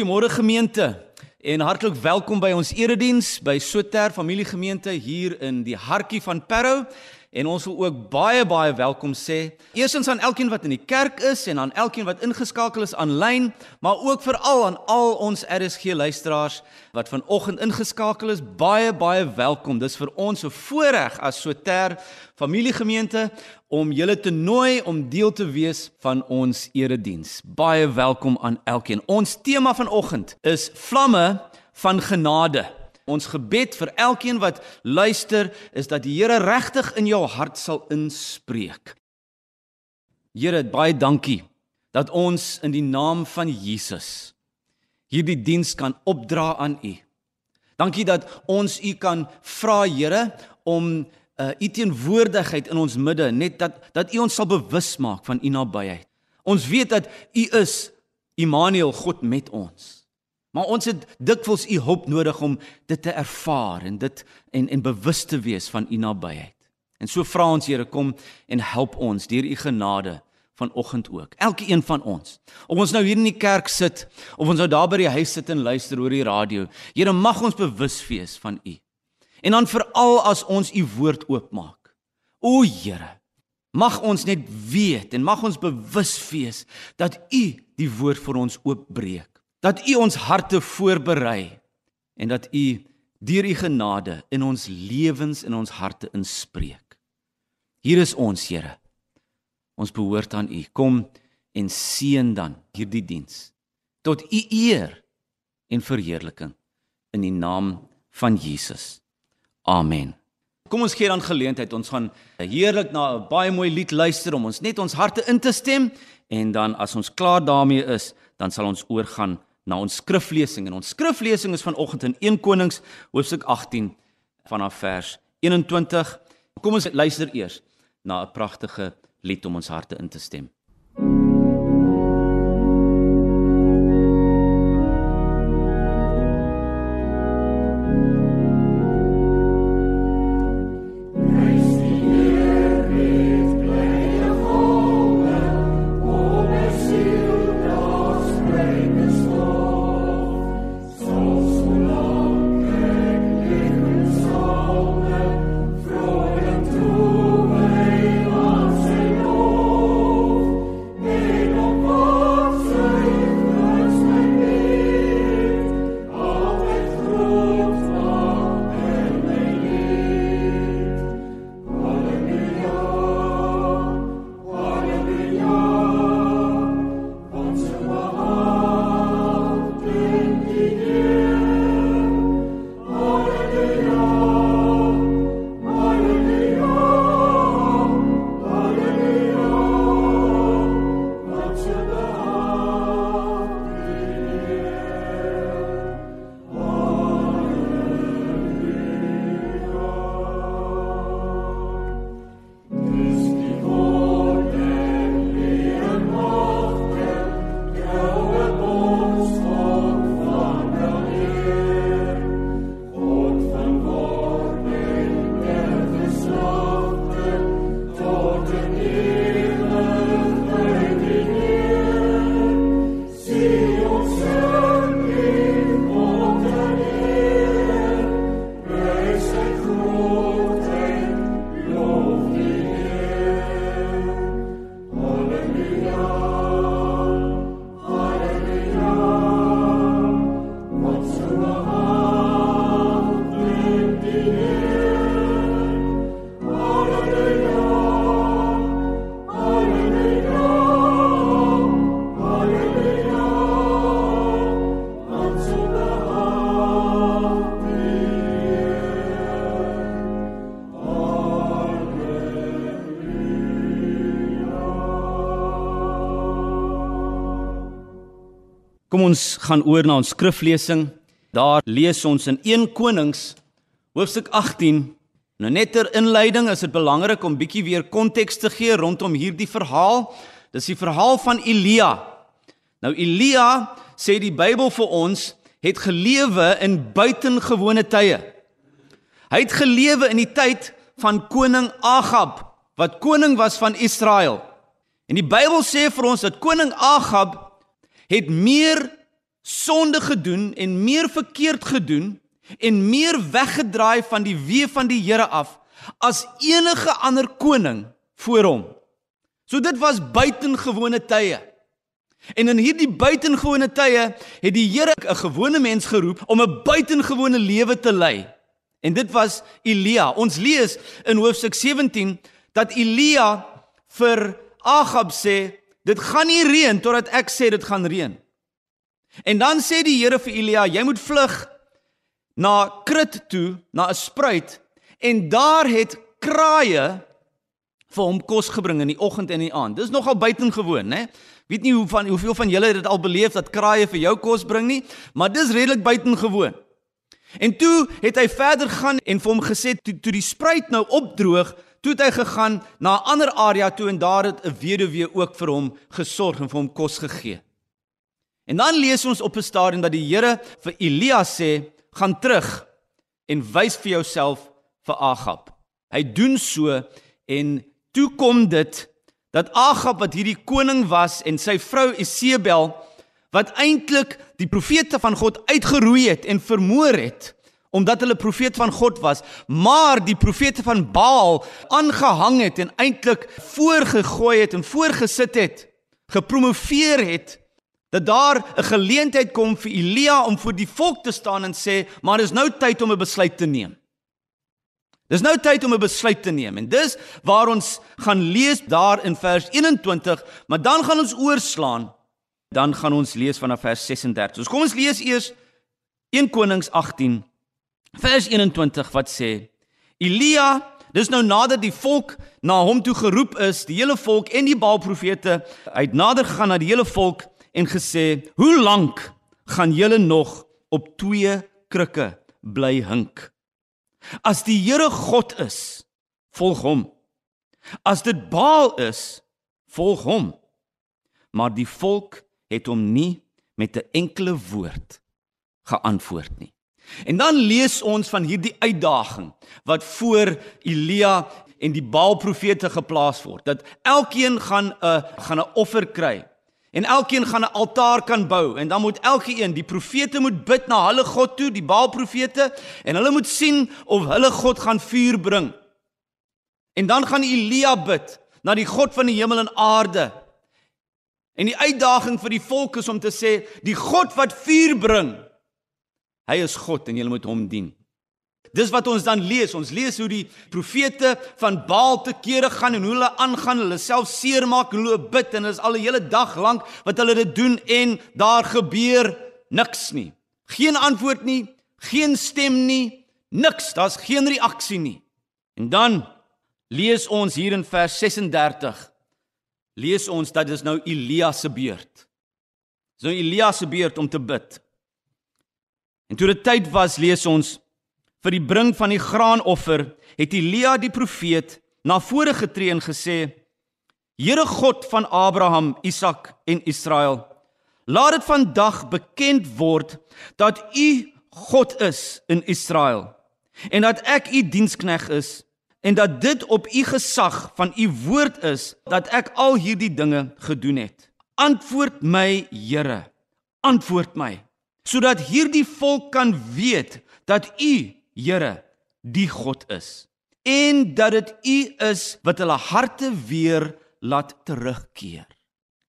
Goeiemôre gemeente en hartlik welkom by ons erediens by Soter Familiegemeente hier in die hartjie van Parow. En ons wil ook baie baie welkom sê. Eerstens aan elkeen wat in die kerk is en aan elkeen wat ingeskakel is aanlyn, maar ook veral aan al ons RSG luisteraars wat vanoggend ingeskakel is. Baie baie welkom. Dis vir ons 'n voorreg as Soter familiegemeente om julle te nooi om deel te wees van ons erediens. Baie welkom aan elkeen. Ons tema vanoggend is vlamme van genade. Ons gebed vir elkeen wat luister is dat die Here regtig in jou hart sal inspreek. Here, baie dankie dat ons in die naam van Jesus hierdie diens kan opdra aan U. Dankie dat ons U kan vra, Here, om uh, U teenwoordigheid in ons midde, net dat dat U ons sal bewus maak van U nabyheid. Ons weet dat U is Immanuel, God met ons. Maar ons het dikwels u hulp nodig om dit te ervaar en dit en en bewus te wees van u nabyheid. En so vra ons Here kom en help ons deur u genade vanoggend ook. Elkeen van ons. Of ons nou hier in die kerk sit of ons nou daar by die huis sit en luister oor die radio. Here mag ons bewus wees van u. En dan veral as ons u woord oopmaak. O Here, mag ons net weet en mag ons bewus wees dat u die woord vir ons oopbreek dat U ons harte voorberei en dat U deur U genade in ons lewens en ons harte inspreek. Hier is ons, Here. Ons behoort aan U. Kom en seën dan hierdie diens tot U eer en verheerliking in die naam van Jesus. Amen. Kom ons gee dan geleentheid. Ons gaan heerlik na 'n baie mooi lied luister om ons net ons harte in te stem en dan as ons klaar daarmee is, dan sal ons oorgaan na ons skriflesing en ons skriflesing is vanoggend in 1 Konings hoofstuk 18 vanaf vers 21. Kom ons luister eers na 'n pragtige lied om ons harte in te stem. Ons gaan oor na ons skriflesing. Daar lees ons in 1 Konings hoofstuk 18. Nou net ter inleiding is dit belangrik om bietjie weer konteks te gee rondom hierdie verhaal. Dis die verhaal van Elia. Nou Elia sê die Bybel vir ons het gelewe in buitengewone tye. Hy het gelewe in die tyd van koning Agab wat koning was van Israel. En die Bybel sê vir ons dat koning Agab het meer sonde gedoen en meer verkeerd gedoen en meer weggedraai van die weë van die Here af as enige ander koning voor hom. So dit was buitengewone tye. En in hierdie buitengewone tye het die Here 'n gewone mens geroep om 'n buitengewone lewe te lei. En dit was Elia. Ons lees in hoofstuk 17 dat Elia vir Agab sê, dit gaan nie reën totdat ek sê dit gaan reën. En dan sê die Here vir Elia, jy moet vlug na Krit toe, na 'n spruit en daar het kraaie vir hom kos gebring in die oggend en in die aand. Dis nogal buitengewoon, né? Weet nie hoe van hoeveel van julle dit al beleef dat kraaie vir jou kos bring nie, maar dis redelik buitengewoon. En toe het hy verder gaan en vir hom gesê toe toe die spruit nou opdroog, toe het hy gegaan na 'n ander area toe en daar het 'n weduwee ook vir hom gesorg en vir hom kos gegee. En dan lees ons op 'n stadium dat die Here vir Elia sê, "Gaan terug en wys vir jouself vir Agab." Hy doen so en toe kom dit dat Agab wat hierdie koning was en sy vrou Isebel wat eintlik die profete van God uitgeroei het en vermoor het omdat hulle profete van God was, maar die profete van Baal aangehang het en eintlik voorgegooi het en voorgesit het, gepromoveer het dat daar 'n geleentheid kom vir Elia om voor die volk te staan en sê, maar dis nou tyd om 'n besluit te neem. Dis nou tyd om 'n besluit te neem en dis waar ons gaan lees daar in vers 21, maar dan gaan ons oorslaan. Dan gaan ons lees vanaf vers 36. So kom ons lees eers 1 Konings 18 vers 21 wat sê: Elia, dis nou nadat die volk na hom toe geroep is, die hele volk en die Baalprofete, hy het nader gegaan na die hele volk en gesê: "Hoe lank gaan julle nog op twee krikke bly hink?" As die Here God is, volg hom. As dit Baal is, volg hom. Maar die volk het hom nie met 'n enkele woord geantwoord nie. En dan lees ons van hierdie uitdaging wat voor Elia en die Baal-profete geplaas word dat elkeen gaan 'n gaan 'n offer kry En elkeen gaan 'n altaar kan bou en dan moet elkeen, die profete moet bid na hulle God toe, die Baal profete, en hulle moet sien of hulle God gaan vuur bring. En dan gaan Elia bid na die God van die hemel en aarde. En die uitdaging vir die volk is om te sê, die God wat vuur bring, hy is God en julle moet hom dien. Dis wat ons dan lees. Ons lees hoe die profete van Baal te kere gaan en hoe hulle aangaan, hulle self seermaak, hulle bid en dit is al 'n hele dag lank wat hulle dit doen en daar gebeur niks nie. Geen antwoord nie, geen stem nie, niks. Daar's geen reaksie nie. En dan lees ons hier in vers 36 lees ons dat dit nou Elia se beurt. Dis nou Elia se beurt om te bid. En toe dit tyd was, lees ons vir die bring van die graanoffer, het Elia die profeet na vore getree en gesê: Here God van Abraham, Isak en Israel, laat dit vandag bekend word dat U God is in Israel en dat ek U dienskneg is en dat dit op U gesag van U woord is dat ek al hierdie dinge gedoen het. Antwoord my, Here. Antwoord my sodat hierdie volk kan weet dat U Here die God is en dat dit U is wat hulle harte weer laat terugkeer.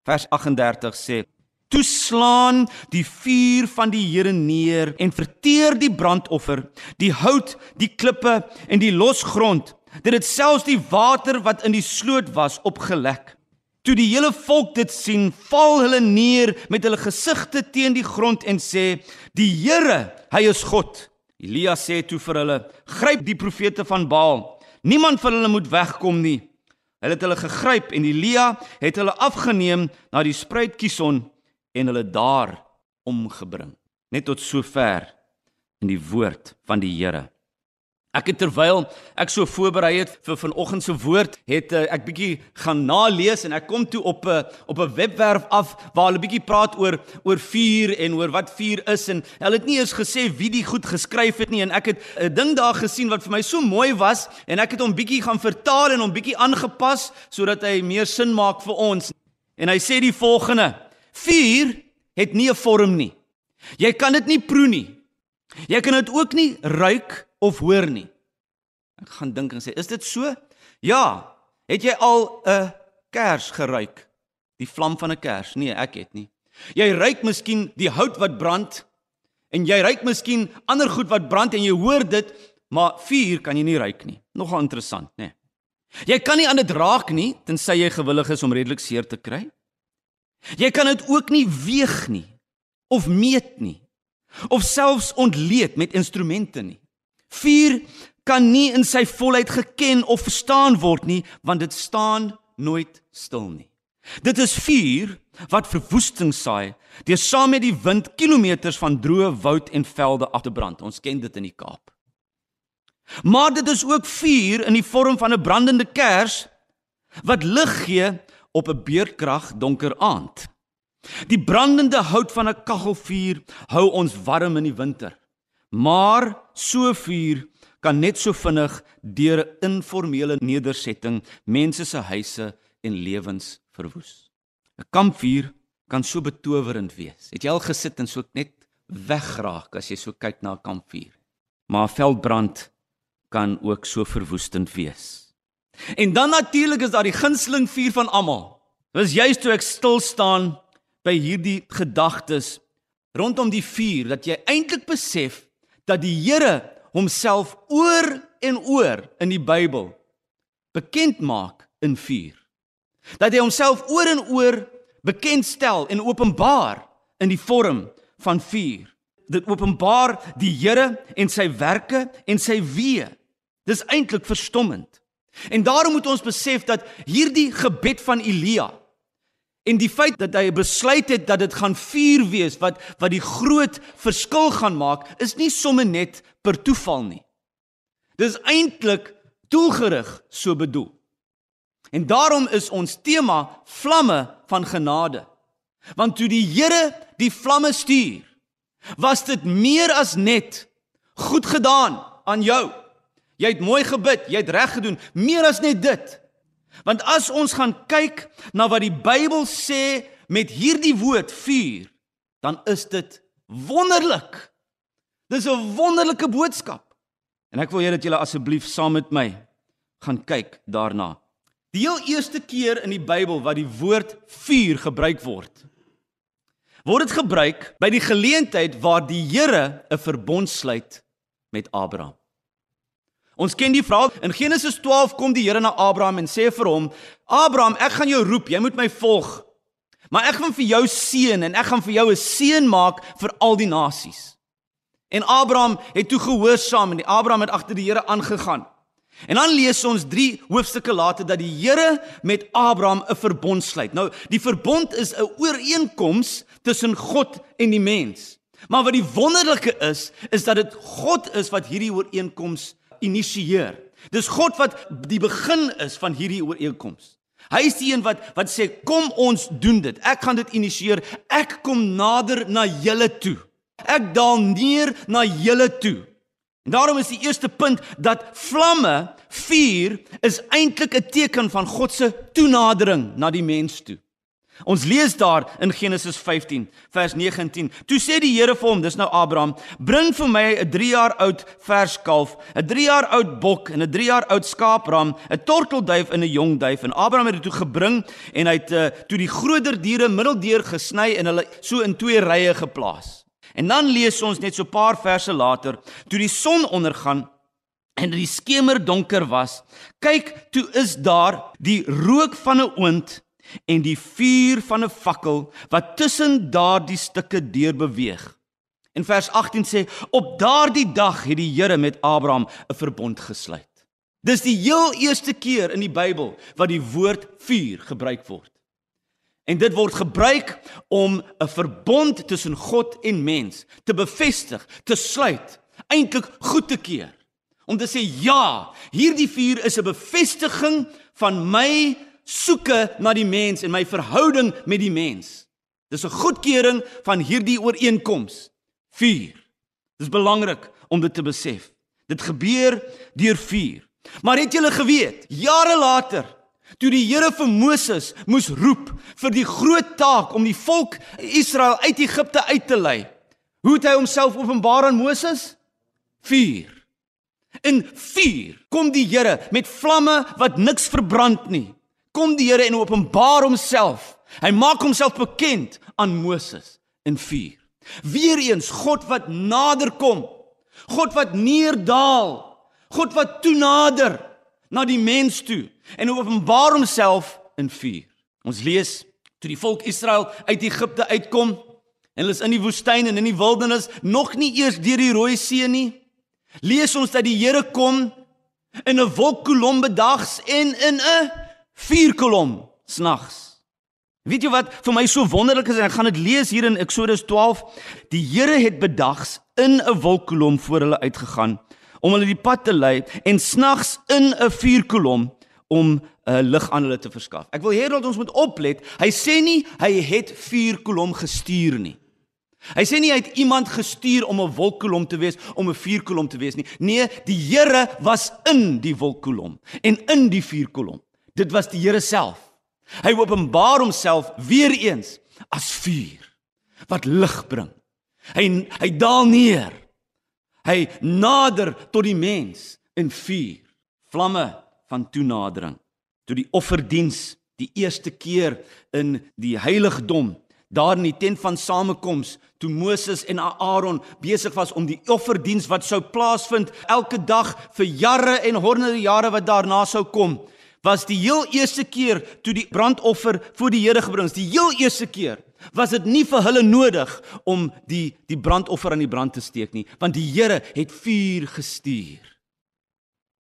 Vers 38 sê: "Toeslaan die vuur van die Here neer en verteer die brandoffer, die hout, die klippe en die losgrond, dat dit selfs die water wat in die sloot was opgelek." Toe die hele volk dit sien, val hulle neer met hulle gesigte teen die grond en sê: "Die Here, hy is God." Elia sê toe vir hulle: "Gryp die profete van Baal. Niemand van hulle moet wegkom nie." Hulle het hulle gegryp en Elia het hulle afgeneem na die spruit Kison en hulle daar omgebring. Net tot sover in die woord van die Here. Ek het terwyl ek so voorberei het vir vanoggend se woord, het uh, ek bietjie gaan nalees en ek kom toe op 'n uh, op 'n webwerf af waar hulle bietjie praat oor oor vuur en oor wat vuur is en hulle het nie eens gesê wie die goed geskryf het nie en ek het 'n ding daar gesien wat vir my so mooi was en ek het hom bietjie gaan vertaal en hom bietjie aangepas sodat hy meer sin maak vir ons. En hy sê die volgende: Vuur het nie 'n vorm nie. Jy kan dit nie proe nie. Jy kan dit ook nie ruik of hoor nie. Ek gaan dink en sê, is dit so? Ja. Het jy al 'n kers geruik? Die vlam van 'n kers? Nee, ek het nie. Jy ruik miskien die hout wat brand en jy ruik miskien ander goed wat brand en jy hoor dit, maar vuur kan jy nie ruik nie. Nogal interessant, né? Nee. Jy kan nie aan dit raak nie tensy jy gewillig is om redelik seer te kry. Jy kan dit ook nie weeg nie of meet nie of selfs ontleed met instrumente nie. Vuur kan nie in sy volheid geken of verstaan word nie want dit staan nooit stil nie. Dit is vuur wat verwoesting saai deur saam met die wind kilometers van droë woud en velde af te brand. Ons ken dit in die Kaap. Maar dit is ook vuur in die vorm van 'n brandende kers wat lig gee op 'n beerdkrag donker aand. Die brandende hout van 'n kaggelvuur hou ons warm in die winter. Maar so vuur kan net so vinnig deur 'n informele nedersetting mense se huise en lewens verwoes. 'n Kampvuur kan so betowerend wees. Het jy al gesit en so net wegraak as jy so kyk na 'n kampvuur? Maar 'n veldbrand kan ook so verwoestend wees. En dan natuurlik is daar die gunsteling vuur van almal. Dis juist toe ek stil staan by hierdie gedagtes rondom die vuur dat jy eintlik besef dat die Here homself oor en oor in die Bybel bekend maak in vuur. Dat hy homself oor en oor bekendstel en openbaar in die vorm van vuur. Dit openbaar die Here en sy werke en sy weë. Dis eintlik verstommend. En daarom moet ons besef dat hierdie gebed van Elia En die feit dat hy besluit het dat dit gaan vuur wees wat wat die groot verskil gaan maak, is nie sommer net per toeval nie. Dis eintlik doelgerig so bedoel. En daarom is ons tema vlamme van genade. Want toe die Here die vlamme stuur, was dit meer as net goed gedaan aan jou. Jy het mooi gebid, jy het reg gedoen, meer as net dit. Want as ons gaan kyk na wat die Bybel sê met hierdie woord vuur, dan is dit wonderlik. Dis 'n wonderlike boodskap. En ek wil hê dat julle asseblief saam met my gaan kyk daarna. Die heel eerste keer in die Bybel wat die woord vuur gebruik word, word dit gebruik by die geleentheid waar die Here 'n verbond sluit met Abraham. Ons ken die verhaal. In Genesis 12 kom die Here na Abraham en sê vir hom: "Abraham, ek gaan jou roep, jy moet my volg. Maar ek gaan vir jou seën en ek gaan vir jou 'n seën maak vir al die nasies." En Abraham het toe gehoorsaam en Abraham het agter die Here aangegaan. En dan lees ons 3 hoofstukke later dat die Here met Abraham 'n verbond sluit. Nou, die verbond is 'n ooreenkoms tussen God en die mens. Maar wat die wonderlike is, is dat dit God is wat hierdie ooreenkoms initieer. Dis God wat die begin is van hierdie ooreenkoms. Hy is die een wat wat sê kom ons doen dit. Ek gaan dit initieer. Ek kom nader na julle toe. Ek daal neer na julle toe. En daarom is die eerste punt dat vlamme vuur is eintlik 'n teken van God se toenadering na die mens toe. Ons lees daar in Genesis 15 vers 19. Toe sê die Here vir hom, dis nou Abraham, bring vir my 'n 3 jaar oud vers kalf, 'n 3 jaar oud bok en 'n 3 jaar oud skaapram, 'n tortelduif en 'n jong duif. En Abraham het dit toe gebring en hy het uh, toe die groter diere middeldeur gesny en hulle so in twee rye geplaas. En dan lees ons net so 'n paar verse later, toe die son ondergaan en die skemer donker was, kyk, toe is daar die rook van 'n oond en die vuur van 'n fakkel wat tussen daardie stukke deur beweeg. En vers 18 sê op daardie dag het die Here met Abraham 'n verbond gesluit. Dis die heel eerste keer in die Bybel wat die woord vuur gebruik word. En dit word gebruik om 'n verbond tussen God en mens te bevestig, te sluit, eintlik goed te keer. Om te sê ja, hierdie vuur is 'n bevestiging van my soeke na die mens en my verhouding met die mens. Dis 'n goedkeuring van hierdie ooreenkoms. 4. Dis belangrik om dit te besef. Dit gebeur deur vuur. Maar het julle geweet, jare later, toe die Here vir Moses moes roep vir die groot taak om die volk Israel uit Egipte uit te lei, Hoe het hy homself openbaar aan Moses? Vuur. In vuur kom die Here met vlamme wat niks verbrand nie. Kom die Here en openbaar homself. Hy maak homself bekend aan Moses in vuur. Weereens God wat nader kom. God wat neerdaal. God wat toenader na die mens toe en openbaar homself in vuur. Ons lees toe die volk Israel uit Egipte uitkom en hulle is in die woestyn en in die wildernis, nog nie eers deur die Rooi See nie. Lees ons dat die Here kom in 'n wolkkolom bedags en in 'n vuurkolom snags. Weet jy wat vir my so wonderlik is en ek gaan dit lees hier in Eksodus 12. Die Here het bedags in 'n wolkkolom voor hulle uitgegaan om hulle die pad te lei en snags in 'n vuurkolom om 'n uh, lig aan hulle te verskaf. Ek wil hê dat ons moet oplet. Hy sê nie hy het vuurkolom gestuur nie. Hy sê nie hy het iemand gestuur om 'n wolkkolom te wees, om 'n vuurkolom te wees nie. Nee, die Here was in die wolkkolom en in die vuurkolom. Dit was die Here self. Hy openbaar homself weer eens as vuur wat lig bring. Hy hy daal neer. Hy nader tot die mens in vuur, vlamme van toenadering. Toe die offerdiens die eerste keer in die heiligdom daar in die tent van samekoms toe Moses en Aaron besig was om die offerdiens wat sou plaasvind elke dag vir jare en honderde jare wat daarna sou kom was die heel eerste keer toe die brandoffer voor die Here gebring is, die heel eerste keer, was dit nie vir hulle nodig om die die brandoffer aan die brand te steek nie, want die Here het vuur gestuur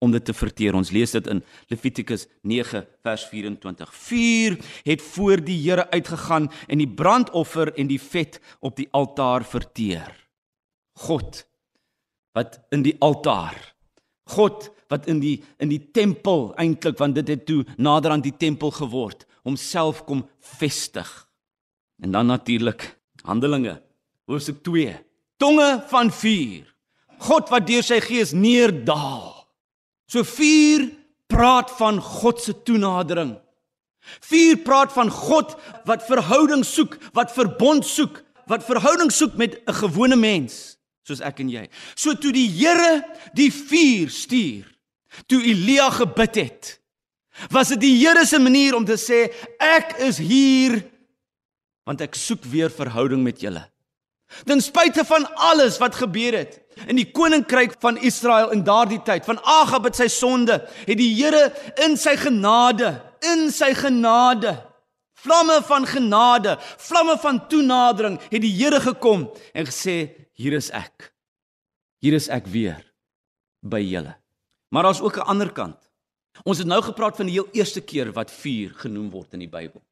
om dit te verteer. Ons lees dit in Levitikus 9 vers 24. Vuur het voor die Here uitgegaan en die brandoffer en die vet op die altaar verteer. God wat in die altaar God wat in die in die tempel eintlik want dit het toe nader aan die tempel geword homself kom vestig. En dan natuurlik Handelinge hoofstuk 2. Tonge van vuur. God wat deur sy gees neerdaal. So vuur praat van God se toenadering. Vuur praat van God wat verhouding soek, wat verbond soek, wat verhouding soek met 'n gewone mens soos ek en jy. So toe die Here die vuur stuur, toe Elia gebid het, was dit die Here se manier om te sê ek is hier want ek soek weer verhouding met julle. Ten spyte van alles wat gebeur het in die koninkryk van Israel in daardie tyd, van Agab met sy sonde, het die Here in sy genade, in sy genade Vlamme van genade, vlamme van toenadering het die Here gekom en gesê hier is ek. Hier is ek weer by julle. Maar daar's ook 'n ander kant. Ons het nou gepraat van die heel eerste keer wat vuur genoem word in die Bybel.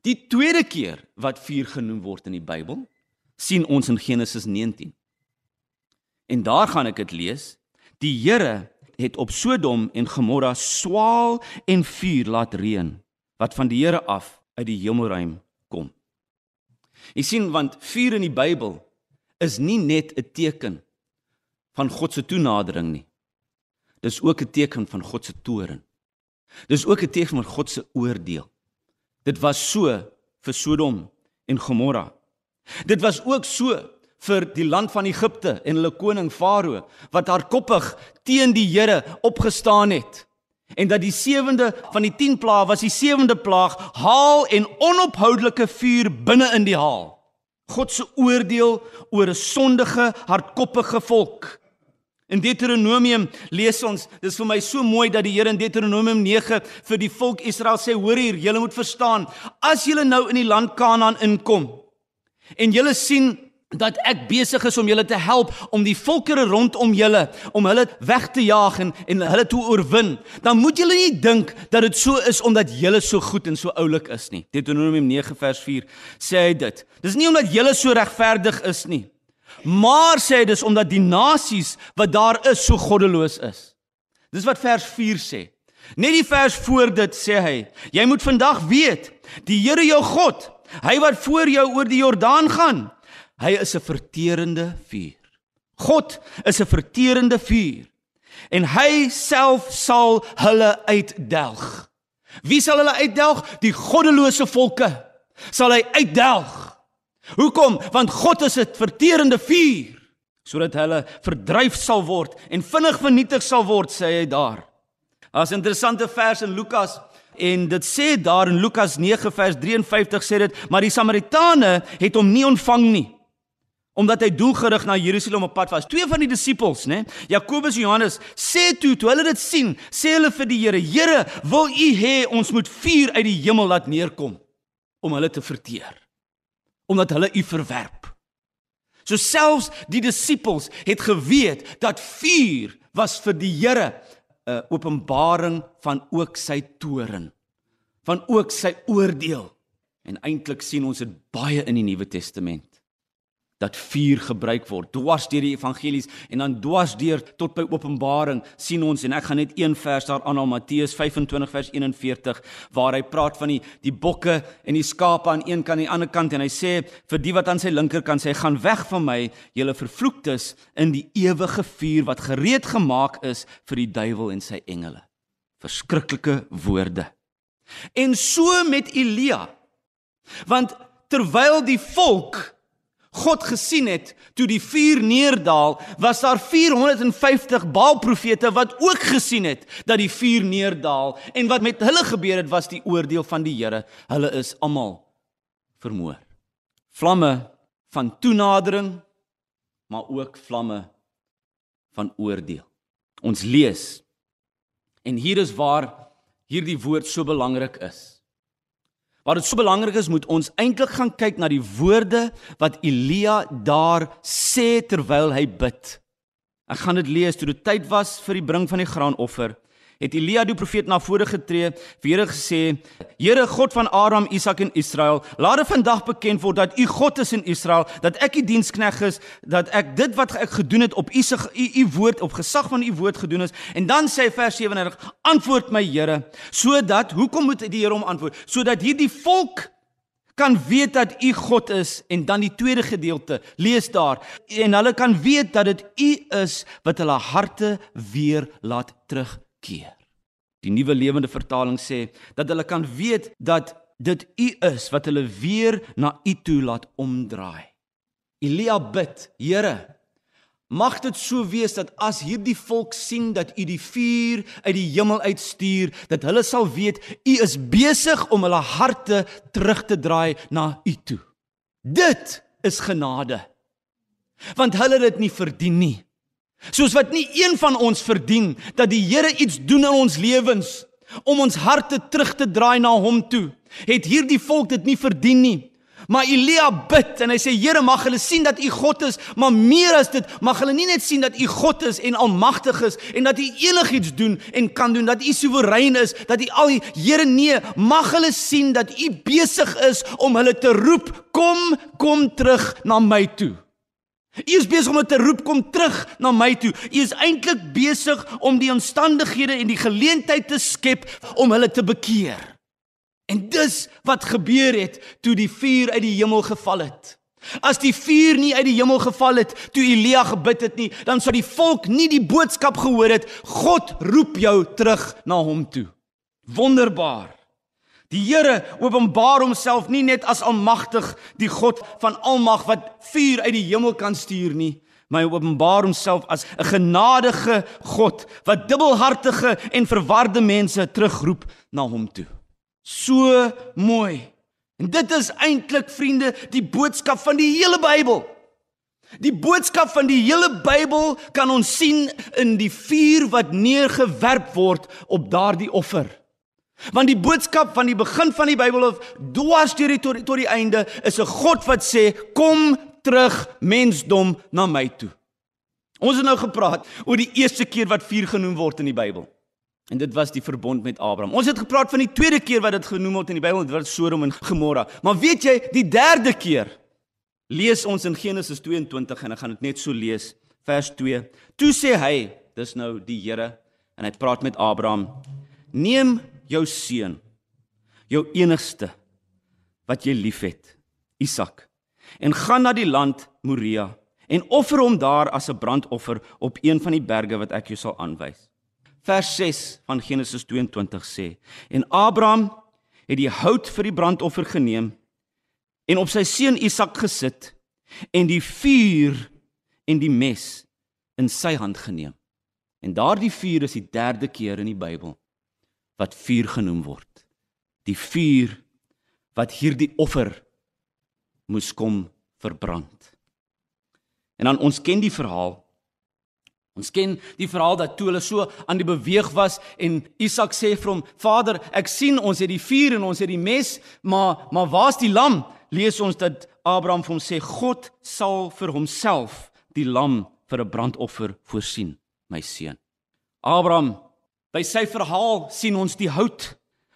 Die tweede keer wat vuur genoem word in die Bybel, sien ons in Genesis 19. En daar gaan ek dit lees. Die Here het op Sodom en Gomorra swaal en vuur laat reën wat van die Here af uit die hemelruim kom. Jy sien want vuur in die Bybel is nie net 'n teken van God se toenadering nie. Dis ook 'n teken van God se toorn. Dis ook 'n teken van God se oordeel. Dit was so vir Sodom en Gomorra. Dit was ook so vir die land van Egipte en hulle koning Farao wat hardkoppig teen die Here opgestaan het. En dat die sewende van die 10 plaae was die sewende plaag haal en onophoudelike vuur binne in die haal. God se oordeel oor 'n sondige, hardkoppige volk. In Deuteronomium lees ons, dis vir my so mooi dat die Here in Deuteronomium 9 vir die volk Israel sê: "Hoor hier, julle moet verstaan, as julle nou in die land Kanaan inkom en julle sien dat ek besig is om julle te help om die volkere rondom julle om hulle weg te jaag en en hulle te oorwin, dan moet julle nie dink dat dit so is omdat julle so goed en so oulik is nie. Deuteronomium 9 vers 4 sê hy dit. Dis nie omdat julle so regverdig is nie. Maar sê dis omdat die nasies wat daar is so goddeloos is. Dis wat vers 4 sê. Net die vers voor dit sê hy, jy moet vandag weet, die Here jou God, hy wat voor jou oor die Jordaan gaan, Hy is 'n verterende vuur. God is 'n verterende vuur. En hy self sal hulle uitdelg. Wie sal hulle uitdelg? Die goddelose volke sal hy uitdelg. Hoekom? Want God is 'n verterende vuur sodat hulle verdryf sal word en vinnig vernietig sal word, sê hy daar. 'n interessante vers in Lukas en dit sê daar in Lukas 9 vers 53 sê dit, maar die Samaritane het hom nie ontvang nie omdat hy doelgerig na Jerusalem op pad was. Twee van die disippels, né, Jakobus en Johannes, sê toe toe hulle dit sien, sê hulle vir die Here: "Here, wil U hê ons moet vuur uit die hemel laat neerkom om hulle te verteer?" Omdat hulle U verwerp. So selfs die disippels het geweet dat vuur was vir die Here 'n uh, openbaring van ook sy toren, van ook sy oordeel. En eintlik sien ons dit baie in die Nuwe Testament dat vuur gebruik word dwars deur die evangelies en dan dwars deur tot by Openbaring sien ons en ek gaan net een vers daar aan Matteus 25 vers 41 waar hy praat van die die bokke en die skape aan een kant en aan die ander kant en hy sê vir die wat aan sy linkerkant sê gaan weg van my julle vervloektes in die ewige vuur wat gereed gemaak is vir die duiwel en sy engele. Verskriklike woorde. En so met Elia. Want terwyl die volk God gesien het toe die vuur neerdaal, was daar 450 Baalprofete wat ook gesien het dat die vuur neerdaal en wat met hulle gebeur het was die oordeel van die Here. Hulle is almal vermoor. Vlamme van toenadering, maar ook vlamme van oordeel. Ons lees en hier is waar hierdie woord so belangrik is. Waar dit so belangrik is, moet ons eintlik gaan kyk na die woorde wat Elia daar sê terwyl hy bid. Ek gaan dit lees toe dit tyd was vir die bring van die graanoffer het Elia die profeet na vore getree, vir Here gesê: "Here God van Abraham, Isak en Israel, laat dit vandag bekend word dat U God is in Israel, dat ek U dienskneg is, dat ek dit wat ek gedoen het op U U, U woord op gesag van U woord gedoen is." En dan sê vers 37: "Antwoord my, Here, sodat hoekom moet die Here hom antwoord? Sodat hierdie volk kan weet dat U God is en dan die tweede gedeelte lees daar en hulle kan weet dat dit U is wat hulle harte weer laat terug keer. Die nuwe lewende vertaling sê dat hulle kan weet dat dit U is wat hulle weer na U toe laat omdraai. Elia bid, Here, mag dit so wees dat as hierdie volk sien dat U die vuur uit die hemel uitstuur, dat hulle sal weet U is besig om hulle harte terug te draai na U toe. Dit is genade. Want hulle het dit nie verdien nie. Soos wat nie een van ons verdien dat die Here iets doen in ons lewens om ons harte terug te draai na hom toe. Het hierdie volk dit nie verdien nie. Maar Elia bid en hy sê Here mag hulle sien dat U God is, maar meer as dit mag hulle nie net sien dat U God is en almagtig is en dat U enigiets doen en kan doen, dat U soewerein is, dat U al Here nee, mag hulle sien dat U besig is om hulle te roep, kom, kom terug na my toe. U is besig om te roep kom terug na my toe. U is eintlik besig om die omstandighede en die geleentheid te skep om hulle te bekeer. En dis wat gebeur het toe die vuur uit die hemel geval het. As die vuur nie uit die hemel geval het toe Elia gebid het nie, dan sou die volk nie die boodskap gehoor het God roep jou terug na hom toe. Wonderbaar. Die Here openbaar homself nie net as almagtig, die God van almag wat vuur uit die hemel kan stuur nie, maar hy openbaar homself as 'n genadige God wat dubbelhartige en verwarde mense terugroep na hom toe. So mooi. En dit is eintlik vriende die boodskap van die hele Bybel. Die boodskap van die hele Bybel kan ons sien in die vuur wat neergewerp word op daardie offer. Want die boodskap van die begin van die Bybel of dwars deur die tot, tot die einde is 'n God wat sê kom terug mensdom na my toe. Ons het nou gepraat oor die eerste keer wat vuur genoem word in die Bybel. En dit was die verbond met Abraham. Ons het gepraat van die tweede keer wat dit genoem word in die Bybel, dit was Sodom en Gomorra. Maar weet jy, die derde keer lees ons in Genesis 22 en ek gaan dit net so lees, vers 2. Toe sê hy, dis nou die Here en hy praat met Abraham: "Neem jou seun, jou enigste wat jy liefhet, Isak, en gaan na die land Moria en offer hom daar as 'n brandoffer op een van die berge wat ek jou sal aanwys. Vers 6 van Genesis 22 sê: En Abraham het die hout vir die brandoffer geneem en op sy seun Isak gesit en die vuur en die mes in sy hand geneem. En daardie vuur is die derde keer in die Bybel wat vuur genoem word. Die vuur wat hierdie offer moes kom verbrand. En dan ons ken die verhaal. Ons ken die verhaal dat toe hulle so aan die beweeg was en Isak sê vir hom: "Vader, ek sien ons het die vuur en ons het die mes, maar maar waar's die lam?" Lees ons dat Abraham vir hom sê: "God sal vir homself die lam vir 'n brandoffer voorsien, my seun." Abraham, by sy verhaal sien ons die hout,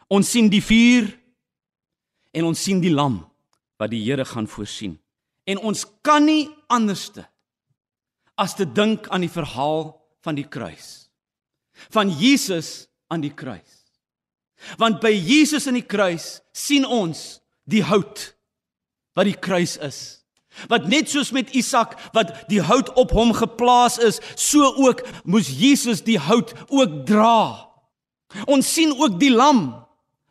ons sien die vuur en ons sien die lam wat die Here gaan voorsien. En ons kan nie anderste as te dink aan die verhaal van die kruis. Van Jesus aan die kruis. Want by Jesus in die kruis sien ons die hout wat die kruis is. Wat net soos met Isak wat die hout op hom geplaas is, so ook moes Jesus die hout ook dra. Ons sien ook die lam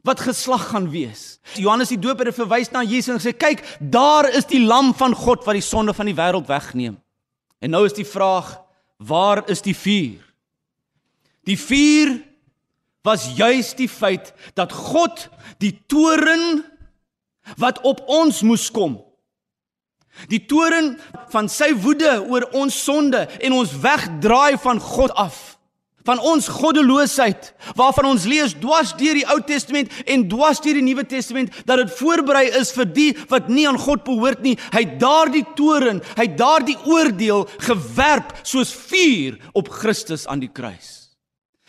wat geslag gaan wees. Johannes die Doper het verwys na Jesus en sê kyk, daar is die lam van God wat die sonde van die wêreld wegneem. En nou is die vraag, waar is die vuur? Die vuur was juis die feit dat God die toren wat op ons moes kom. Die toren van sy woede oor ons sonde en ons wegdraai van God af van ons goddeloosheid waarvan ons lees dwars deur die Ou Testament en dwars deur die Nuwe Testament dat dit voorberei is vir die wat nie aan God behoort nie. Hy het daardie toren, hy het daardie oordeel gewerp soos vuur op Christus aan die kruis.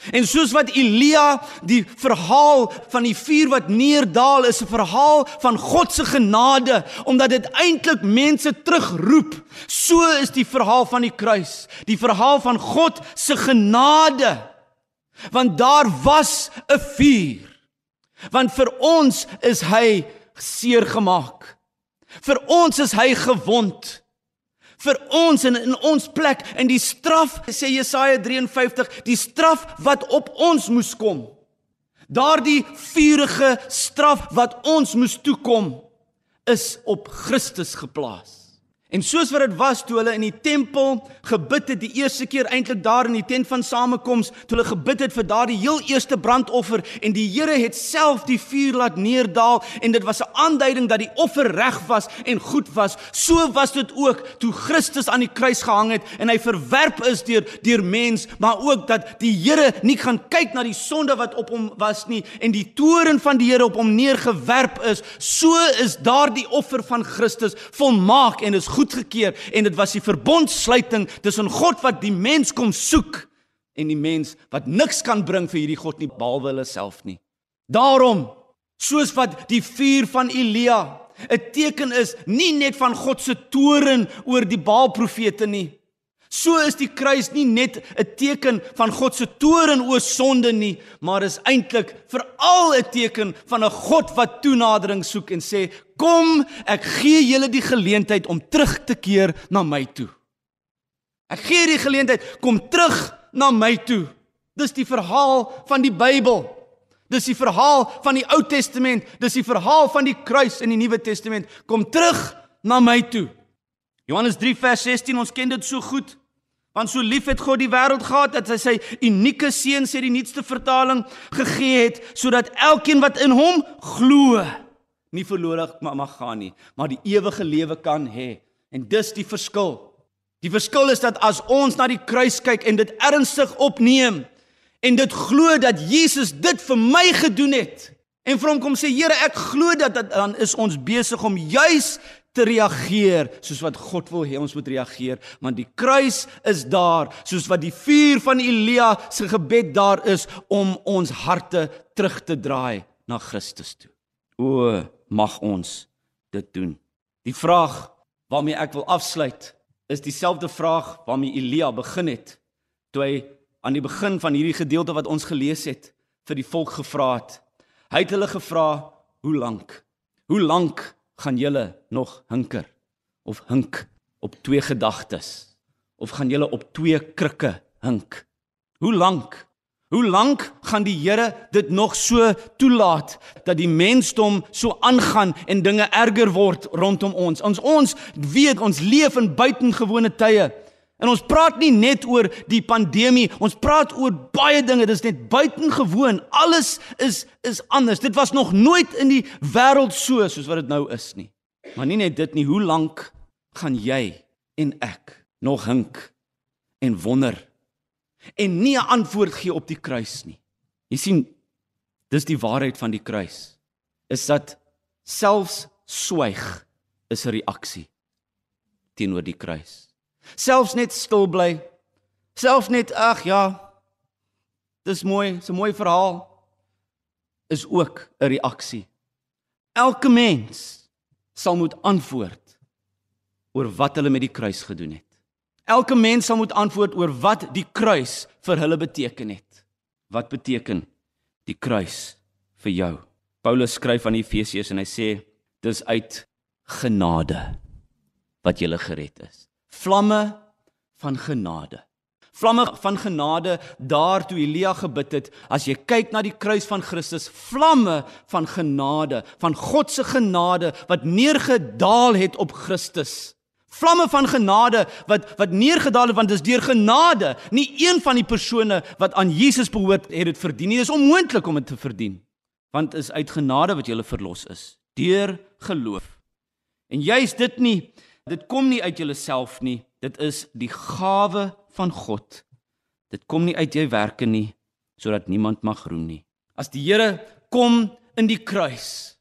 En soos wat Elia die verhaal van die vuur wat neerdaal is 'n verhaal van God se genade omdat dit eintlik mense terugroep. So is die verhaal van die kruis, die verhaal van God se genade. Want daar was 'n vuur. Want vir ons is hy seer gemaak. Vir ons is hy gewond vir ons en in ons plek en die straf sê Jesaja 53 die straf wat op ons moes kom. Daardie vuurige straf wat ons moes toekom is op Christus geplaas En soos wat dit was toe hulle in die tempel gebid het die eerste keer eintlik daar in die tent van samekoms, toe hulle gebid het vir daardie heel eerste brandoffer en die Here het self die vuur laat neerdal en dit was 'n aanduiding dat die offer reg was en goed was. So was dit ook toe Christus aan die kruis gehang het en hy verwerp is deur deur mens, maar ook dat die Here nie gaan kyk na die sonde wat op hom was nie en die toorn van die Here op hom neergewerp is. So is daardie offer van Christus volmaak en is goed goedgekeur en dit was die verbondsluiting tussen God wat die mens kom soek en die mens wat niks kan bring vir hierdie God nie behalwe hulle self nie. Daarom soos wat die vuur van Elia 'n teken is nie net van God se toorn oor die Baal profete nie So is die kruis nie net 'n teken van God se toorn oor sonde nie, maar is eintlik veral 'n teken van 'n God wat toenadering soek en sê, "Kom, ek gee julle die geleentheid om terug te keer na my toe." Ek gee die geleentheid, kom terug na my toe. Dis die verhaal van die Bybel. Dis die verhaal van die Ou Testament, dis die verhaal van die kruis in die Nuwe Testament. Kom terug na my toe. Johannes 3 vers 16, ons ken dit so goed. Want so lief het God die wêreld gehad dat hy sy unieke seun sê die nuutste vertaling gegee het sodat elkeen wat in hom glo nie verlore mag gaan nie, maar die ewige lewe kan hê. En dis die verskil. Die verskil is dat as ons na die kruis kyk en dit ernstig opneem en dit glo dat Jesus dit vir my gedoen het en vir hom kom sê Here ek glo dat, dat dan is ons besig om juis te reageer soos wat God wil hê ons moet reageer want die kruis is daar soos wat die vuur van Elia se gebed daar is om ons harte terug te draai na Christus toe. O mag ons dit doen. Die vraag waarmee ek wil afsluit is dieselfde vraag waarmee Elia begin het toe hy aan die begin van hierdie gedeelte wat ons gelees het vir die volk gevra het. Hy het hulle gevra hoe lank? Hoe lank gaan julle nog hinker of hink op twee gedagtes of gaan julle op twee krikke hink hoe lank Hoe lank gaan die Here dit nog so toelaat dat die mensdom so aangaan en dinge erger word rondom ons? Ons ons weet ons leef in buitengewone tye. En ons praat nie net oor die pandemie, ons praat oor baie dinge. Dit is net buitengewoon. Alles is is anders. Dit was nog nooit in die wêreld so soos wat dit nou is nie. Maar nie net dit nie, hoe lank gaan jy en ek nog hink en wonder en nie 'n antwoord gee op die kruis nie. Jy sien, dis die waarheid van die kruis. Is dat selfs swyg is 'n reaksie teenoor die kruis. Selfs net stil bly. Selfs net ag ja. Dis mooi, 'n mooi verhaal is ook 'n reaksie. Elke mens sal moet antwoord oor wat hulle met die kruis gedoen het. Elke mens sal moet antwoord oor wat die kruis vir hulle beteken het. Wat beteken die kruis vir jou? Paulus skryf aan die Efesiërs en hy sê dis uit genade wat jy gered is. Vlamme van genade. Vlamme van genade daar toe Elia gebid het, as jy kyk na die kruis van Christus, vlamme van genade, van God se genade wat neergedaal het op Christus Vlamme van genade wat wat neergedaal het want dis deur genade. Nie een van die persone wat aan Jesus behoort het dit verdien nie. Dit is onmoontlik om dit te verdien. Want is uit genade wat jy verlos is deur geloof. En juist dit nie, dit kom nie uit jouself nie. Dit is die gawe van God. Dit kom nie uit jou werke nie sodat niemand mag roem nie. As die Here kom in die kruis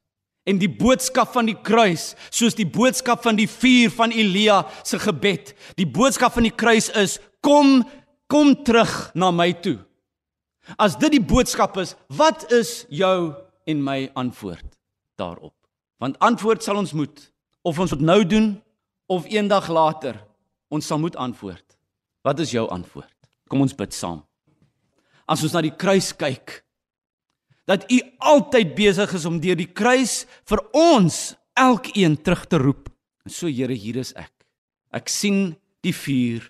En die boodskap van die kruis, soos die boodskap van die vuur van Elia se gebed, die boodskap van die kruis is: Kom, kom terug na my toe. As dit die boodskap is, wat is jou en my antwoord daarop? Want antwoord sal ons moet of ons dit nou doen of eendag later, ons sal moet antwoord. Wat is jou antwoord? Kom ons bid saam. As ons na die kruis kyk, dat u altyd besig is om deur die kruis vir ons elkeen terug te roep. En so Here, hier is ek. Ek sien die vuur.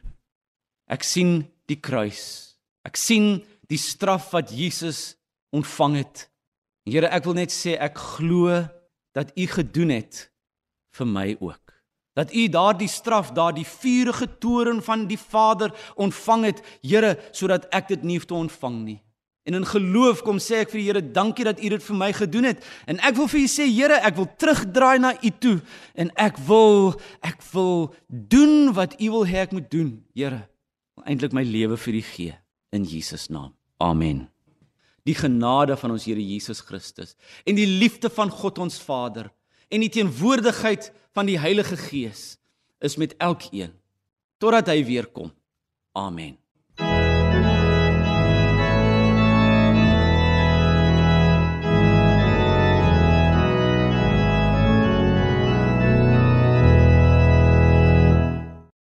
Ek sien die kruis. Ek sien die straf wat Jesus ontvang het. Here, ek wil net sê ek glo dat u gedoen het vir my ook. Dat u daardie straf, daardie vuurige toorn van die Vader ontvang het, Here, sodat ek dit nie hoef te ontvang nie. En in geloof kom sê ek vir die Here, dankie dat U dit vir my gedoen het. En ek wil vir U sê, Here, ek wil terugdraai na U toe en ek wil ek wil doen wat U wil hê ek moet doen, Here. Eintlik my lewe vir U gee in Jesus naam. Amen. Die genade van ons Here Jesus Christus en die liefde van God ons Vader en die teenwoordigheid van die Heilige Gees is met elkeen totdat hy weer kom. Amen.